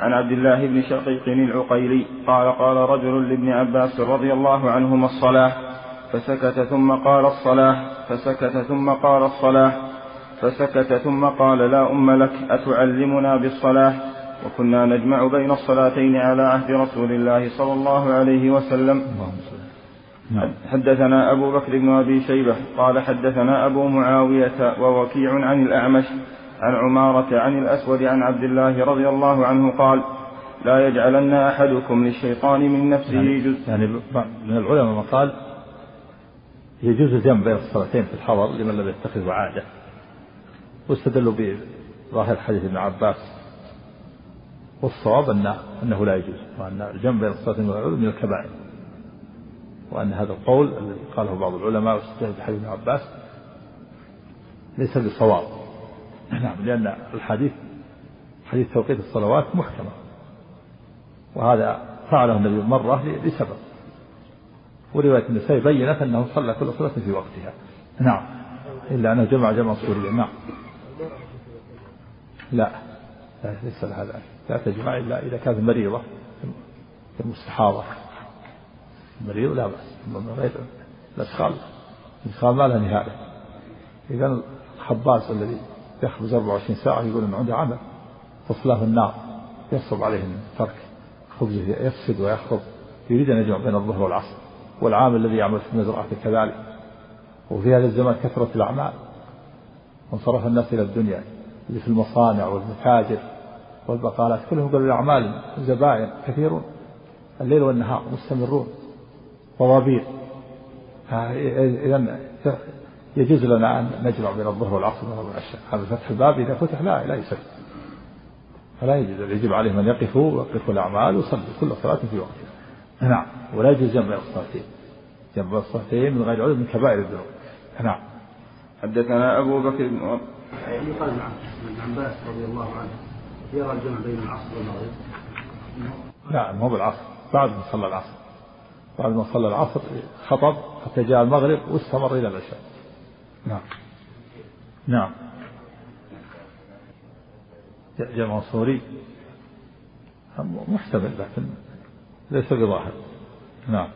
عن عبد الله بن شقيق العقيلي قال قال رجل لابن عباس رضي الله عنهما الصلاة فسكت ثم قال الصلاة فسكت ثم قال الصلاة فسكت ثم قال لا أم لك أتعلمنا بالصلاة وكنا نجمع بين الصلاتين على عهد رسول الله صلى الله عليه وسلم حدثنا أبو بكر بن أبي شيبة قال حدثنا أبو معاوية ووكيع عن الأعمش عن عمارة عن الأسود عن عبد الله رضي الله عنه قال لا يجعلن أحدكم للشيطان من نفسه يعني, جزء يعني من العلماء من قال يجوز الجمع بين الصلاتين في الحضر لمن لم يتخذ عادة. واستدلوا بظاهر حديث ابن عباس والصواب أنه, أنه لا يجوز وأن الجمع بين الصلاتين من الكبائر. وأن هذا القول الذي قاله بعض العلماء واستدلوا بحديث ابن عباس ليس بصواب. نعم لأن الحديث حديث توقيت الصلوات محكمة. وهذا فعله النبي مرة لسبب. ورواية النسائي بينت أنه صلى كل صلاة في وقتها. نعم. إلا أنه جمع جمع سوريا نعم. لا. لا ليس هذا لا تجمع إلا إذا كانت مريضة كالمستحاضة مريض لا بأس. من غير الأدخال الإدخال ما له نهاية. إذا الخباز الذي يخبز 24 ساعة يقول أنه عنده عمل تصلاه النار يصعب عليه من ترك خبزه يفسد ويخرب يريد أن يجمع بين الظهر والعصر. والعامل الذي يعمل في المزرعة كذلك. وفي هذا الزمان كثرة الأعمال. وانصرف الناس إلى الدنيا اللي في المصانع والمتاجر والبقالات كلهم قالوا الأعمال زبائن كثيرون الليل والنهار مستمرون. طوابير. إذا يجوز لنا أن نجمع بين الظهر والعصر والمغرب والعشاء. هذا فتح الباب إذا فتح لا لا يسد فلا يجوز. يجب عليهم أن يقفوا ويقفوا الأعمال ويصلوا كل صلاة في وقتها نعم. ولا يجوز جمع الصلاتين. جمع الصلاتين من غير عذر من كبائر الذنوب. نعم. حدثنا أبو بكر بن يقال عن عباس رضي الله عنه يرى الجمع بين العصر والمغرب. لا مو بالعصر. بعد ما صلى العصر. بعد ما صلى العصر خطب حتى جاء المغرب واستمر إلى العشاء. نعم. نعم. جمع صوري محتمل لكن ليس بظاهر. نعم.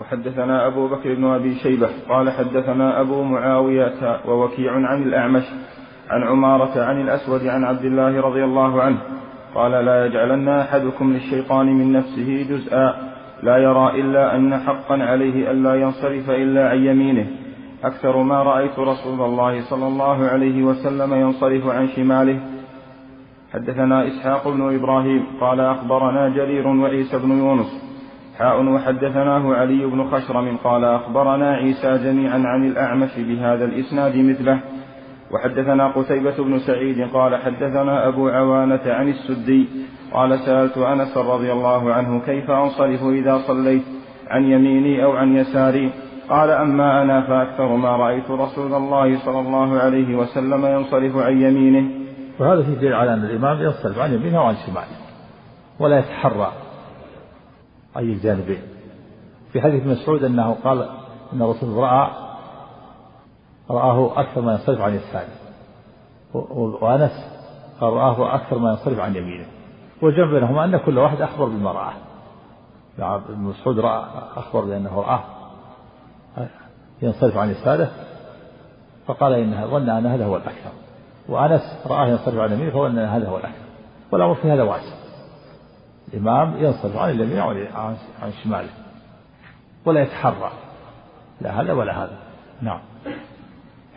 وحدثنا أبو بكر بن أبي شيبة قال حدثنا أبو معاوية ووكيع عن الأعمش عن عمارة عن الأسود عن عبد الله رضي الله عنه قال لا يجعلن أحدكم للشيطان من نفسه جزءا لا يرى إلا أن حقا عليه ألا ينصرف إلا عن يمينه. أكثر ما رأيت رسول الله صلى الله عليه وسلم ينصرف عن شماله. حدثنا إسحاق بن إبراهيم قال أخبرنا جرير وعيسى بن يونس. حاء وحدثناه علي بن خشرم قال أخبرنا عيسى جميعا عن الأعمش بهذا الإسناد مثله. وحدثنا قتيبة بن سعيد قال حدثنا أبو عوانة عن السدي قال سألت أنس رضي الله عنه كيف أنصرف إذا صليت؟ عن يميني أو عن يساري؟ قال أما أنا فأكثر ما رأيت رسول الله صلى الله عليه وسلم ينصرف عن يمينه. وهذا في دليل على أن الإمام ينصرف عن يمينه وعن شماله ولا يتحرى أي الجانبين في حديث مسعود أنه قال أن الرسول رأى رآه أكثر ما ينصرف عن يساره. وأنس قال رآه أكثر ما ينصرف عن يمينه. والجمع بينهما أن كل واحد أخبر بما رآه يعني ابن مسعود رأى أخبر بأنه رآه ينصرف عن يساره فقال إنها ظن أن هذا هو الأكثر. وأنس رآه ينصرف عن يمينه فظن أن هذا هو الأكثر. والأمر في هذا واسع. الإمام ينصرف عن اليمين عن شماله. ولا يتحرى. لا هذا ولا هذا. نعم.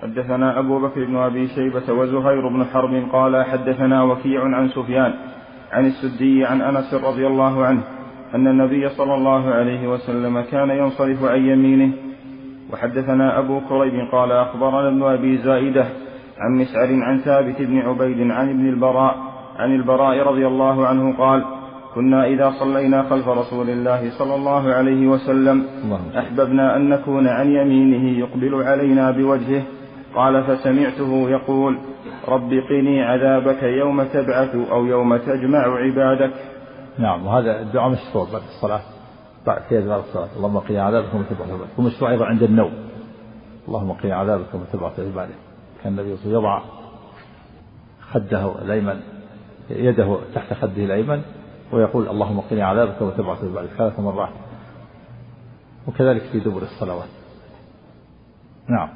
حدثنا أبو بكر بن أبي شيبة وزهير بن حرب قال حدثنا وكيع عن سفيان عن السدي عن أنس رضي الله عنه أن النبي صلى الله عليه وسلم كان ينصرف عن يمينه. وحدثنا أبو كريب قال أخبرنا ابن أبي زائدة عن مسعر عن ثابت بن عبيد عن ابن البراء عن البراء رضي الله عنه قال كنا إذا صلينا خلف رسول الله صلى الله عليه وسلم أحببنا أن نكون عن يمينه يقبل علينا بوجهه قال فسمعته يقول رب قني عذابك يوم تبعث أو يوم تجمع عبادك. نعم وهذا الدعاء مشروع بعد الصلاة بعد في بعد الصلاة. اللهم قني عذابك يوم تبعث عبادك. ومشروع أيضا عند النوم. اللهم قني عذابك يوم تبعث عبادك. كان النبي صلى يضع خده الأيمن يده تحت خده الأيمن ويقول اللهم قني عذابك وتبعث بعد ثلاث مرات. وكذلك في دبر الصلوات. نعم.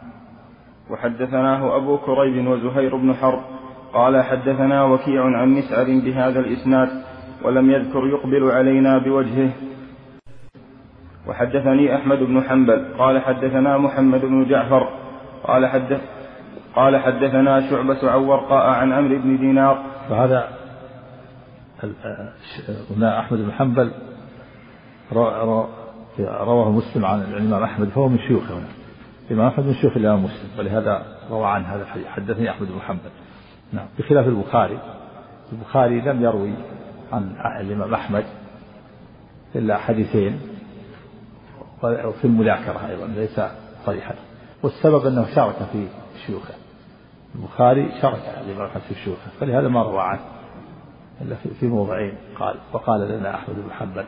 وحدثناه أبو كريب وزهير بن حرب قال حدثنا وكيع عن مسعر بهذا الإسناد ولم يذكر يقبل علينا بوجهه. وحدثني أحمد بن حنبل قال حدثنا محمد بن جعفر قال حدث قال حدثنا شعبة عن ورقاء عن عمرو بن دينار. فهذا قلنا أحمد بن حنبل رواه مسلم عن الإمام أحمد فهو من شيوخه. هنا الإمام أحمد من شيوخ الإمام مسلم ولهذا روى عن هذا الحديث. حدثني أحمد بن حنبل. نعم. بخلاف البخاري البخاري لم يروي عن الإمام أحمد إلا حديثين وفي المذاكرة أيضا ليس صريحا. والسبب أنه شارك في شيوخه. البخاري شارك الإمام أحمد في شيوخه فلهذا ما روى عنه إلا في موضعين. قال وقال لنا أحمد بن حنبل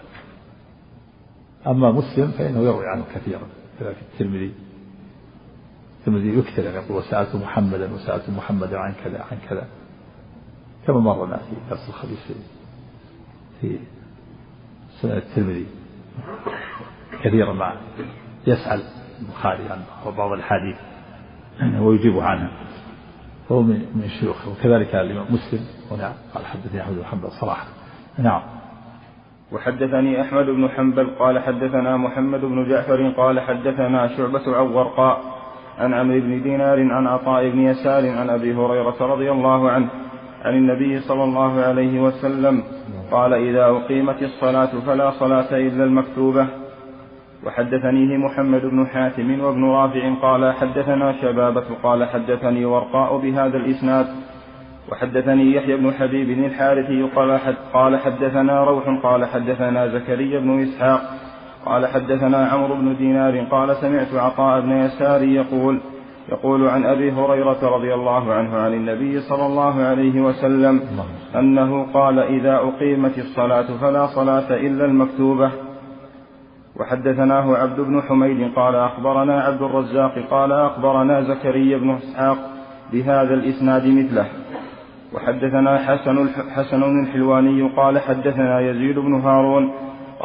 أما مسلم فإنه يروي عنه كثيرا كذلك الترمذي. الترمذي يكثر يعني يقول وسألت محمدا وسألت محمدا عن كذا عن كذا. كما مرنا في درس الخبيث في سنة الترمذي كثيرا ما يسأل البخاري عن بعض الأحاديث ويجيب عنها هو من من شيوخه وكذلك الإمام مسلم. هنا قال حدثني أحمد بن حنبل صراحة. نعم. وحدثني أحمد بن حنبل قال حدثنا محمد بن جعفر قال حدثنا شعبة عن ورقاء عن عمرو بن دينار عن عطاء بن يسار عن أبي هريرة رضي الله عنه عن النبي صلى الله عليه وسلم قال إذا أقيمت الصلاة فلا صلاة إلا المكتوبة. وحدثنيه محمد بن حاتم وابن رافع قال حدثنا شبابة. قال حدثني ورقاء بهذا الإسناد. وحدثني يحيى بن حبيب الحارثي قال حد قال حدثنا روح. قال حدثنا زكريا بن إسحاق. قال حدثنا عمرو بن دينار قال سمعت عطاء بن يسار يقول يقول عن أبي هريرة رضي الله عنه عن النبي صلى الله عليه وسلم أنه قال إذا أقيمت الصلاة فلا صلاة إلا المكتوبة. وحدثناه عبد بن حميد قال أخبرنا عبد الرزاق قال أخبرنا زكريا بن إسحاق بهذا الإسناد مثله. وحدثنا حسن حسن الحلواني قال حدثنا يزيد بن هارون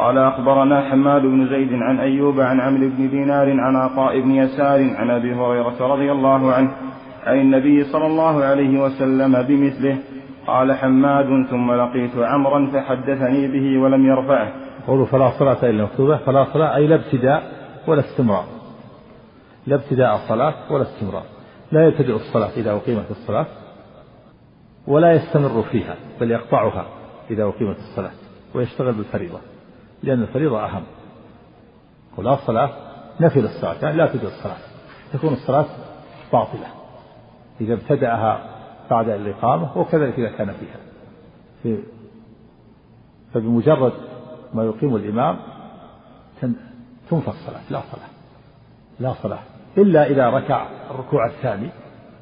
قال أخبرنا حماد بن زيد عن أيوب عن عمرو بن دينار عن عطاء بن يسار عن أبي هريرة رضي الله عنه عن النبي صلى الله عليه وسلم بمثله قال حماد ثم لقيت عمرا فحدثني به ولم يرفعه. قولوا فلا صلاة إلا مكتوبة فلا صلاة أي لا ابتداء ولا استمرار. لا ابتداء الصلاة ولا استمرار. لا يبتدئ الصلاة إذا أقيمت الصلاة ولا يستمر فيها بل يقطعها إذا أقيمت الصلاة ويشتغل بالفريضة. لأن الفريضة أهم. ولا صلاة نفي للصلاة يعني لا تجد الصلاة. تكون الصلاة باطلة. إذا ابتدأها بعد الإقامة وكذلك إذا كان فيها. في فبمجرد ما يقيم الإمام تنفى الصلاة لا صلاة. لا صلاة. إلا إذا ركع الركوع الثاني.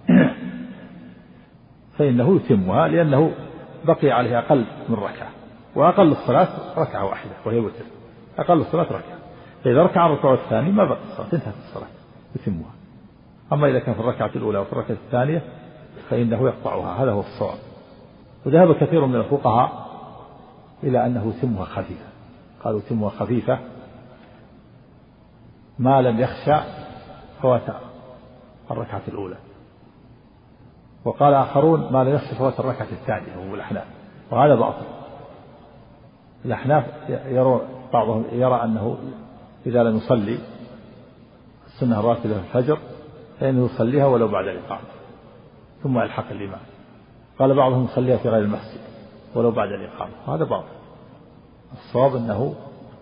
فإنه يتمها لأنه بقي عليه أقل من ركعة. وأقل الصلاة ركعة واحدة وهي وتر. أقل الصلاة ركعة. فإذا ركع الركوع الثاني ما بقي الصلاة انتهت الصلاة يتمها. أما إذا كان في الركعة الأولى وفي الركعة الثانية فإنه يقطعها هذا هو الصواب. وذهب كثير من الفقهاء إلى أنه يتمها خفيفة. قالوا يتمها خفيفة ما لم يخشى فوات الركعة الأولى. وقال آخرون ما لم يخشى فوات الركعة الثانية وهو الأحناف. وهذا باطل. الأحناف يرون بعضهم يرى أنه إذا لم يصلي السنة الراتبة في الفجر فإنه يصليها ولو بعد الإقامة ثم يلحق الإمام. قال بعضهم يصليها في غير المسجد ولو بعد الإقامة. هذا باطل. الصواب أنه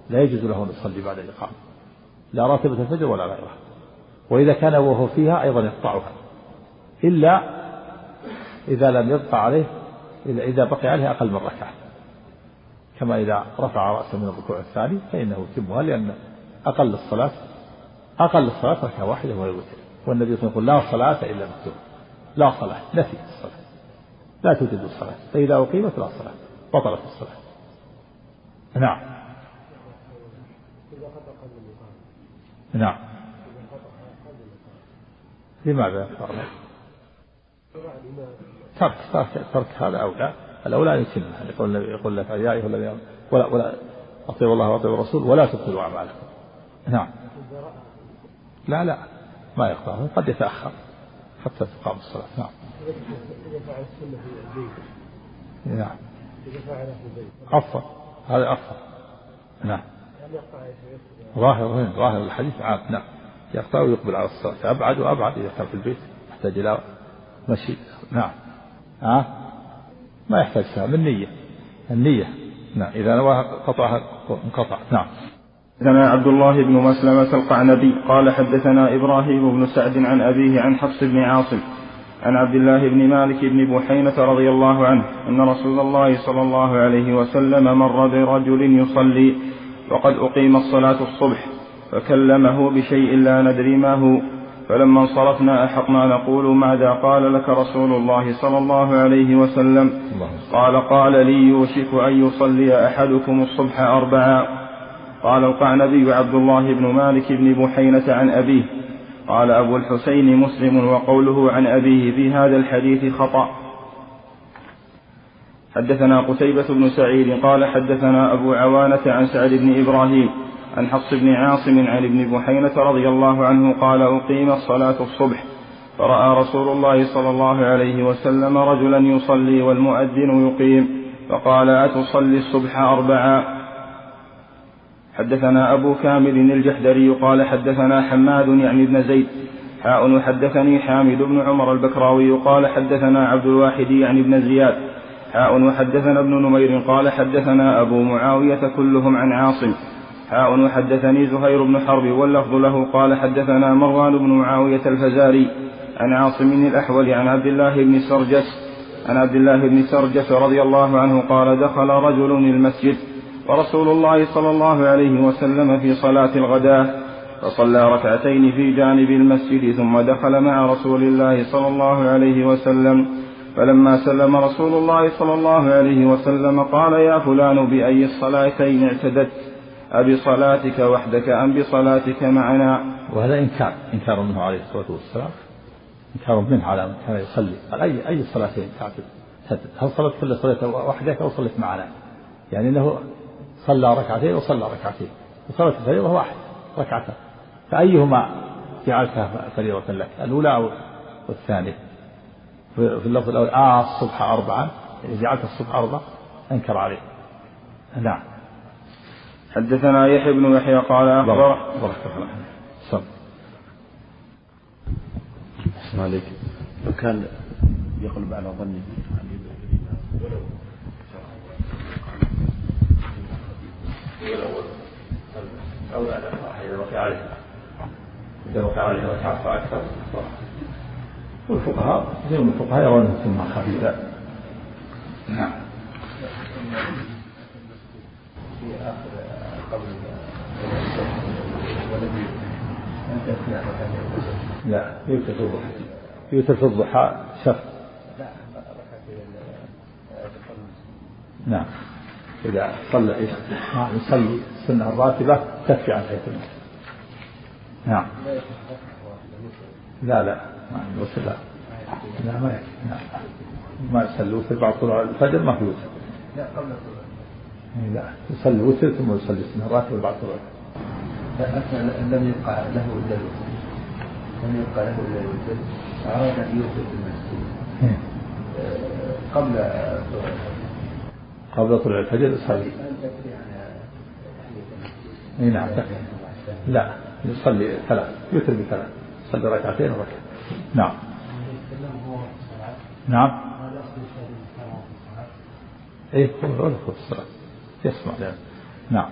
لا يجوز له أن يصلي بعد الإقامة لا راتبة الفجر ولا غيرها. وإذا كان وهو فيها أيضا يقطعها. إلا إذا لم يبقى عليه إذا بقي عليه أقل من ركعة. كما إذا رفع رأسه من الركوع الثاني فإنه يتمها لأن أقل الصلاة أقل الصلاة ركعة واحدة وهي الوتر. والنبي صلى الله عليه وسلم يقول لا صلاة إلا مكتوب لا صلاة نفي الصلاة. لا توجد الصلاة. فإذا أقيمت لا صلاة. بطلت الصلاة. نعم. نعم. لماذا؟ ترك. ترك ترك هذا أولى الأولى أن يتمها يقول يقول لك يا أيها الذين ولا ولا أطيعوا الله وأطيعوا الرسول ولا تبطلوا أعمالكم. نعم. لا لا. ما يقطع قد يتأخر حتى تقام الصلاة. نعم. إذا فعل السنة في البيت نعم. إذا فعلها في البيت أفضل هذا أفضل نعم. ظاهر ظاهر الحديث عام. نعم. يقطع ويقبل على الصلاة. أبعد وأبعد إذا كان في البيت يحتاج إلى مشي. نعم. ها؟ ما يحتاج سهم النية النية. نعم إذا نوى قطعها انقطع نعم. حدثنا عبد الله بن مسلمة القعنبي. قال حدثنا إبراهيم بن سعد عن أبيه عن حفص بن عاصم عن عبد الله بن مالك بن بحينة رضي الله عنه أن رسول الله صلى الله عليه وسلم مر برجل يصلي وقد أقيمت صلاة الصبح فكلمه بشيء لا ندري ما هو. فلما انصرفنا أحقنا نقول ماذا قال لك رسول الله صلى الله عليه وسلم؟ قال قال لي يوشك أن يصلي أحدكم الصبح أربعا. قال القعنبي عبد الله بن مالك بن بحينة عن أبيه. قال أبو الحسين مسلم وقوله عن أبيه في هذا الحديث خطأ. حدثنا قتيبة بن سعيد قال حدثنا أبو عوانة عن سعد بن إبراهيم. عن حفص بن عاصم عن ابن بحينة رضي الله عنه قال أقيم الصلاة الصبح. فرأى رسول الله صلى الله عليه وسلم رجلا يصلي والمؤذن يقيم فقال أتصلي الصبح أربعا؟ حدثنا أبو كامل الجحدري قال حدثنا حماد يعني ابن زيد. حاء وحدثني حامد بن عمر البكراوي قال حدثنا عبد الواحد يعني ابن زياد. حاء وحدثنا ابن نمير قال حدثنا أبو معاوية كلهم عن عاصم. حاء وحدثني زهير بن حرب واللفظ له قال حدثنا مروان بن معاوية الفزاري عن عاصم الأحول عن عبد الله بن سرجس عن عبد الله بن سرجس رضي الله عنه قال دخل رجل المسجد ورسول الله صلى الله عليه وسلم في صلاة الغداة فصلى ركعتين في جانب المسجد ثم دخل مع رسول الله صلى الله عليه وسلم فلما سلم رسول الله صلى الله عليه وسلم قال يا فلان بأي الصلاتين اعتدت أبصلاتك وحدك أم بصلاتك معنا؟ وهذا إنكار إنكار منه عليه الصلاة والسلام. إنكار منه على من كان يصلي. قال أي أي الصلاتين تعتد هل صلت كل صلاة وحدك أو صلت معنا؟ يعني أنه صلى ركعتين وصلى ركعتين. وصلاة الفريضة واحد ركعتان. فأيهما جعلتها فريضة لك؟ الأولى والثانية في اللفظ الأول آه الصبح أربعا يعني جعلت الصبح أربعة أنكر عليه. نعم. حدثنا يحيى بن يحيى قال أخبر بارك الله صل. عليك لو كان يقلب على ظنه أو إذا وقع عليه إذا وقع عليه ركعة فأكثر والفقهاء كثير من الفقهاء يرون ثم خفيفة نعم. في آخر قبل لا يوتر في الضحى. يوتر في الضحى شف نعم. إذا صلى يصلي السنة الراتبة تكفي عن حيث نعم. لا لا ما الوتر لا. لا ما يكفي. نعم. ما يصلي وتر بعد طلوع الفجر ما في وتر. لا قبل طلوع لا يصلي وتر ثم يصلي السنة الراتبة بعد طلوع لم يبقى له إلا الوتر. لم يبقى له إلا الوتر. أراد أن يوتر في المسجد. قبل طلوع الفجر. قبل طلوع الفجر يصلي. اي نعم لا يصلي ثلاث يوتر بثلاث يصلي ركعتين وركعة نعم. نعم. إيه هو يدخل الصلاة. يسمع. نعم.